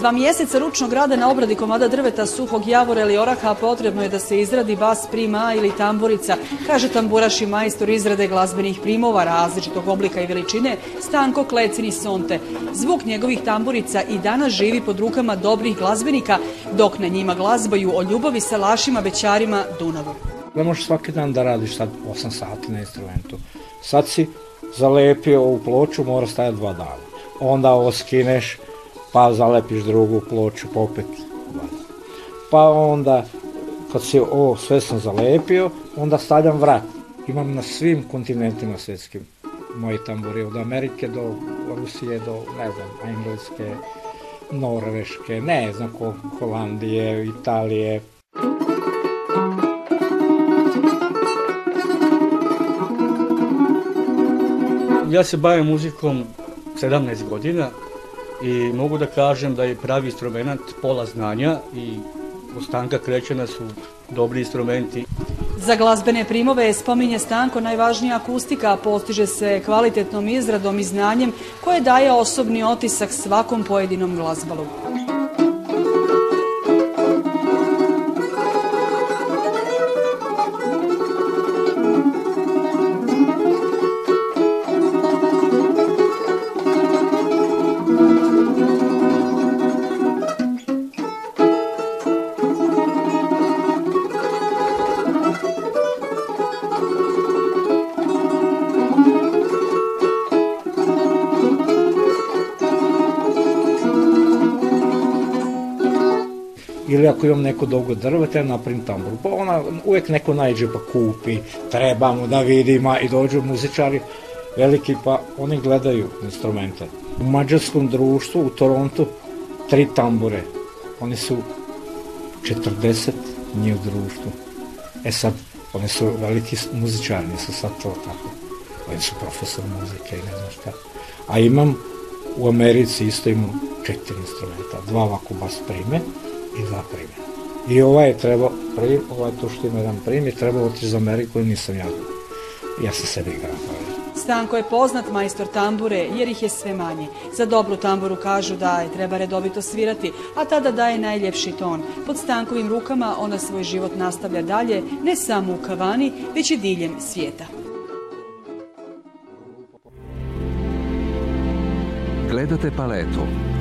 Dva mjeseca ručnog rada na obradi komada drveta, suhog javora ili oraha potrebno je da se izradi bas prima ili tamburica, kaže tamburaš i majstor izrade glazbenih primova različitog oblika i veličine, Stanko Klecin i Sonte. Zvuk njegovih tamburica i danas živi pod rukama dobrih glazbenika, dok na njima glazbaju o ljubavi sa lašima, bećarima, Dunavu. Ne možeš svaki dan da radiš sad 8 sati na instrumentu. Sad si zalepio ovu ploču, mora stajati dva dana. Onda ovo skineš, pa zalepiš drugu ploču popet. Pa, pa onda kad se ovo sve sam zalepio, onda stavljam vrat. Imam na svim kontinentima svjetskim moji tamburi, od Amerike do Rusije do, ne znam, Engleske, Norveške, ne znam Holandije, Italije. Ja se bavim muzikom 17 godina, i mogu da kažem da je pravi instrument pola znanja i u Stanka Krećena su dobri instrumenti. Za glazbene primove spominje Stanko najvažnija akustika, postiže se kvalitetnom izradom i znanjem koje daje osobni otisak svakom pojedinom glazbalu. Ili ako imam neko dolgo drvete, te naprim tambur. Pa ona, uvek neko najđe pa kupi, trebamo da vidimo i dođu muzičari veliki pa oni gledaju instrumente. U mađarskom društvu u Torontu tri tambure. Oni su 40 njih u društvu. E sad, oni su veliki muzičari, nisu sad to tako. Oni su profesor muzike i ne znam šta. A imam u Americi isto imam četiri instrumenta. Dva ovako bas prime, i dva I ovaj je trebao, prim, ovaj tu što ima jedan prim je trebao otići za Ameriku i nisam ja. Ja sam sebi igrao. Stanko je poznat majstor tambure jer ih je sve manje. Za dobru tamburu kažu da je treba redovito svirati, a tada daje najljepši ton. Pod Stankovim rukama ona svoj život nastavlja dalje, ne samo u kavani, već i diljem svijeta. Gledate paletu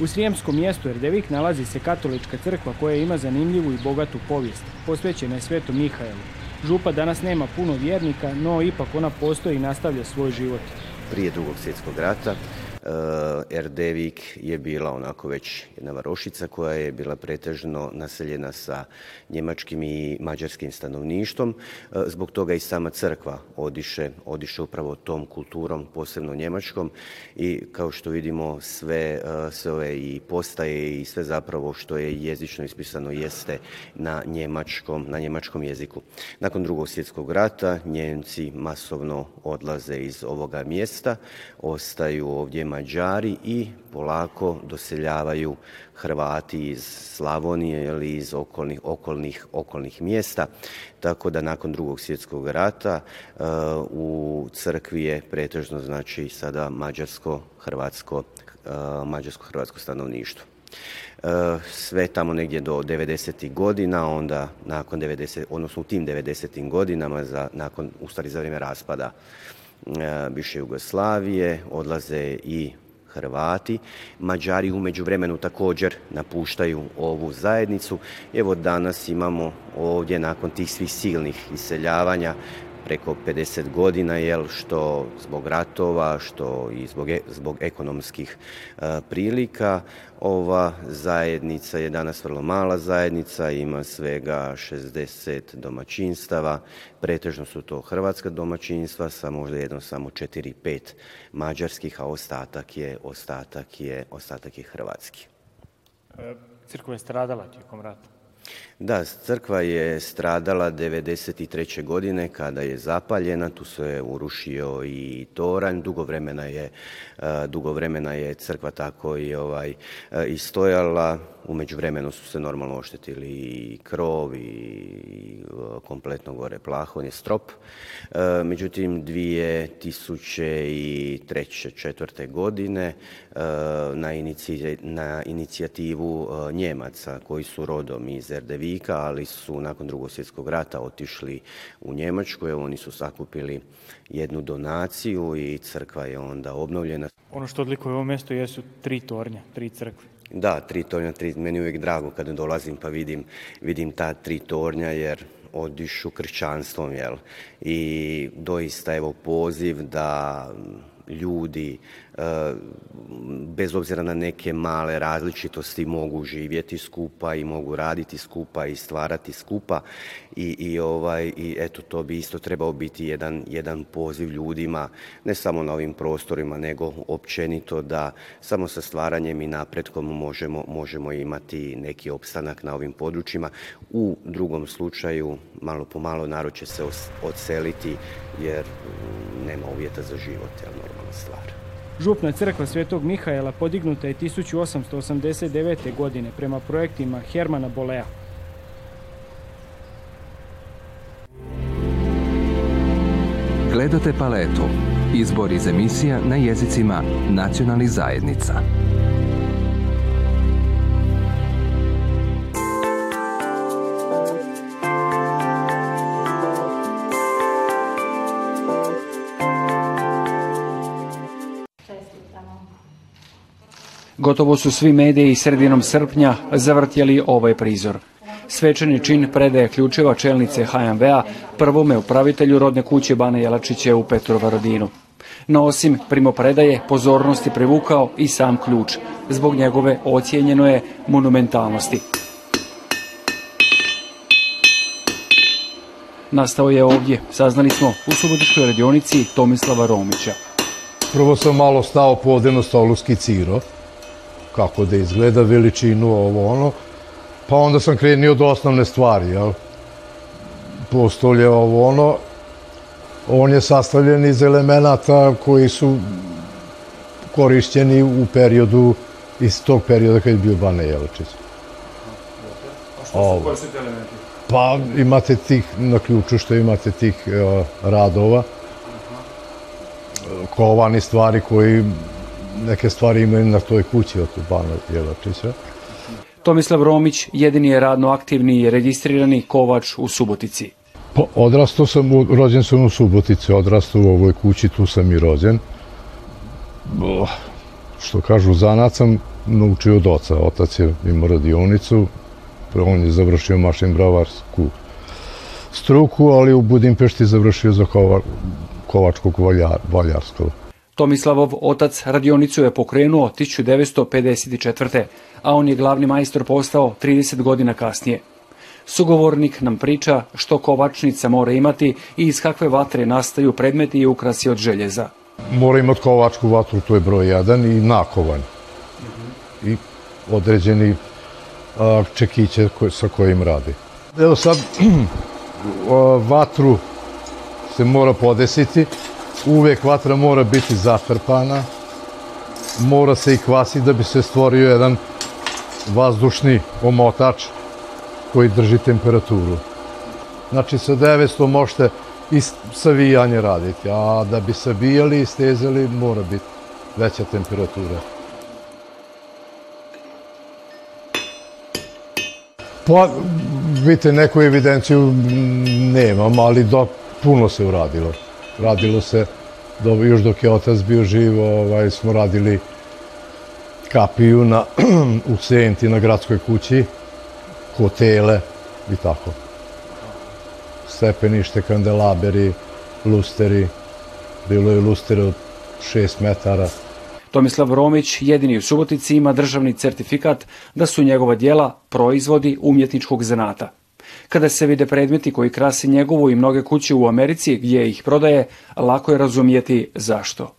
U Srijemskom mjestu Erdevik nalazi se katolička crkva koja ima zanimljivu i bogatu povijest, posvećena je svetom Mihajlu. Župa danas nema puno vjernika, no ipak ona postoji i nastavlja svoj život. Prije drugog svjetskog rata Erdevik eh, je bila onako već jedna varošica koja je bila pretežno naseljena sa njemačkim i mađarskim stanovništvom. Eh, zbog toga i sama crkva odiše, odiše upravo tom kulturom, posebno njemačkom i kao što vidimo sve, eh, sve ove i postaje i sve zapravo što je jezično ispisano jeste na njemačkom, na njemačkom jeziku. Nakon drugog svjetskog rata Njemci masovno odlaze iz ovoga mjesta, ostaju ovdje Mađari i polako doseljavaju Hrvati iz Slavonije ili iz okolnih, okolnih, okolnih mjesta. Tako da nakon drugog svjetskog rata e, u crkvi je pretežno znači sada mađarsko-hrvatsko e, mađarsko-hrvatsko stanovništvo. E, sve tamo negdje do 90. godina, onda nakon 90, odnosno u tim 90. godinama, za, nakon, u stvari za vrijeme raspada E, više Jugoslavije, odlaze i Hrvati. Mađari u međuvremenu također napuštaju ovu zajednicu. Evo danas imamo ovdje nakon tih svih silnih iseljavanja preko 50 godina, jel, što zbog ratova, što i zbog, e, zbog ekonomskih e, prilika. Ova zajednica je danas vrlo mala zajednica, ima svega 60 domaćinstava, pretežno su to hrvatska domaćinstva, sa možda jedno samo 4-5 mađarskih, a ostatak je, ostatak je, ostatak je hrvatski. E, Crkva je stradala tijekom rata? Da, crkva je stradala 1993. godine kada je zapaljena, tu se urušio i toranj, dugo vremena je, e, dugo vremena je crkva tako i, ovaj, e, i stojala, u vremenu su se normalno oštetili i krov i e, kompletno gore plahon je strop. E, međutim, 2003. godine e, na, na inicijativu Njemaca koji su rodom iz Erdevika, ali su nakon drugog svjetskog rata otišli u Njemačku. Oni su sakupili jednu donaciju i crkva je onda obnovljena. Ono što odlikuje ovo mjesto jesu tri tornja, tri crkve. Da, tri tornja, tri, meni je uvijek drago kada dolazim pa vidim, vidim ta tri tornja jer odišu kršćanstvom, jel? I doista evo poziv da ljudi, e, bez obzira na neke male različitosti, mogu živjeti skupa i mogu raditi skupa i stvarati skupa i, i ovaj, i eto, to bi isto trebao biti jedan, jedan poziv ljudima, ne samo na ovim prostorima, nego općenito da samo sa stvaranjem i napretkom možemo, možemo imati neki opstanak na ovim područjima. U drugom slučaju, malo po malo, narod će se odseliti jer mm, nema uvjeta za život. Jel? normalna stvar. Župna crkva Svetog Mihajla podignuta je 1889. godine prema projektima Hermana Bolea. Gledate paletu. Izbor iz emisija na jezicima nacionalnih zajednica. Gotovo su svi mediji sredinom srpnja zavrtjeli ovaj prizor. Svečani čin predaje ključeva čelnice HMV-a prvome upravitelju rodne kuće Bane Jelačiće u Petrovarodinu. No osim primopredaje pozornosti privukao i sam ključ. Zbog njegove ocijenjeno je monumentalnosti. Nastao je ovdje, saznali smo, u Subotičkoj radionici Tomislava Romića. Prvo sam malo stao podeno stolu skicirao kako da izgleda, veličinu, ovo ono. Pa onda sam krenio od osnovne stvari, jel? Postolje, ovo ono. On je sastavljen iz elemenata koji su korišćeni u periodu, iz tog perioda kad je bio Bane Jelačić. A što su, koji elementi? Pa imate tih, na ključu što imate tih e, radova, stvari koji neke stvari imaju na toj kući od Bana Jelačića. Tomislav Romić jedini je radno aktivni i registrirani kovač u Subotici. Pa, odrastao sam, rođen sam u Subotici, odrastao u ovoj kući, tu sam i rođen. Oh, što kažu, zanat sam naučio od oca. Otac je imao radionicu, on je završio mašin bravarsku struku, ali u Budimpešti završio za kovačko valjarsko. Tomislavov otac radionicu je pokrenuo 1954. a on je glavni majstor postao 30 godina kasnije. Sugovornik nam priča što kovačnica mora imati i iz kakve vatre nastaju predmeti i ukrasi od željeza. Mora imati kovačku vatru, to je broj jedan, i nakovan. I određeni čekiće sa kojim radi. Evo sad vatru se mora podesiti Uvijek vatra mora biti zatrpana, mora se i kvasiti da bi se stvorio jedan vazdušni omotač koji drži temperaturu. Znači sa 900 možete i savijanje raditi, a da bi savijali i stezali mora biti veća temperatura. Pa, vidite, neku evidenciju nemam, ali do, puno se uradilo. Radilo se do, još dok je otac bio živo, ovaj, smo radili kapiju na, u Senti na gradskoj kući, hotele i tako. Stepenište, kandelaberi, lusteri, bilo je lusteri od šest metara. Tomislav Romić jedini u Subotici ima državni certifikat da su njegova dijela proizvodi umjetničkog zanata. Kada se vide predmeti koji krasi njegovu i mnoge kuće u Americi gdje ih prodaje, lako je razumijeti zašto.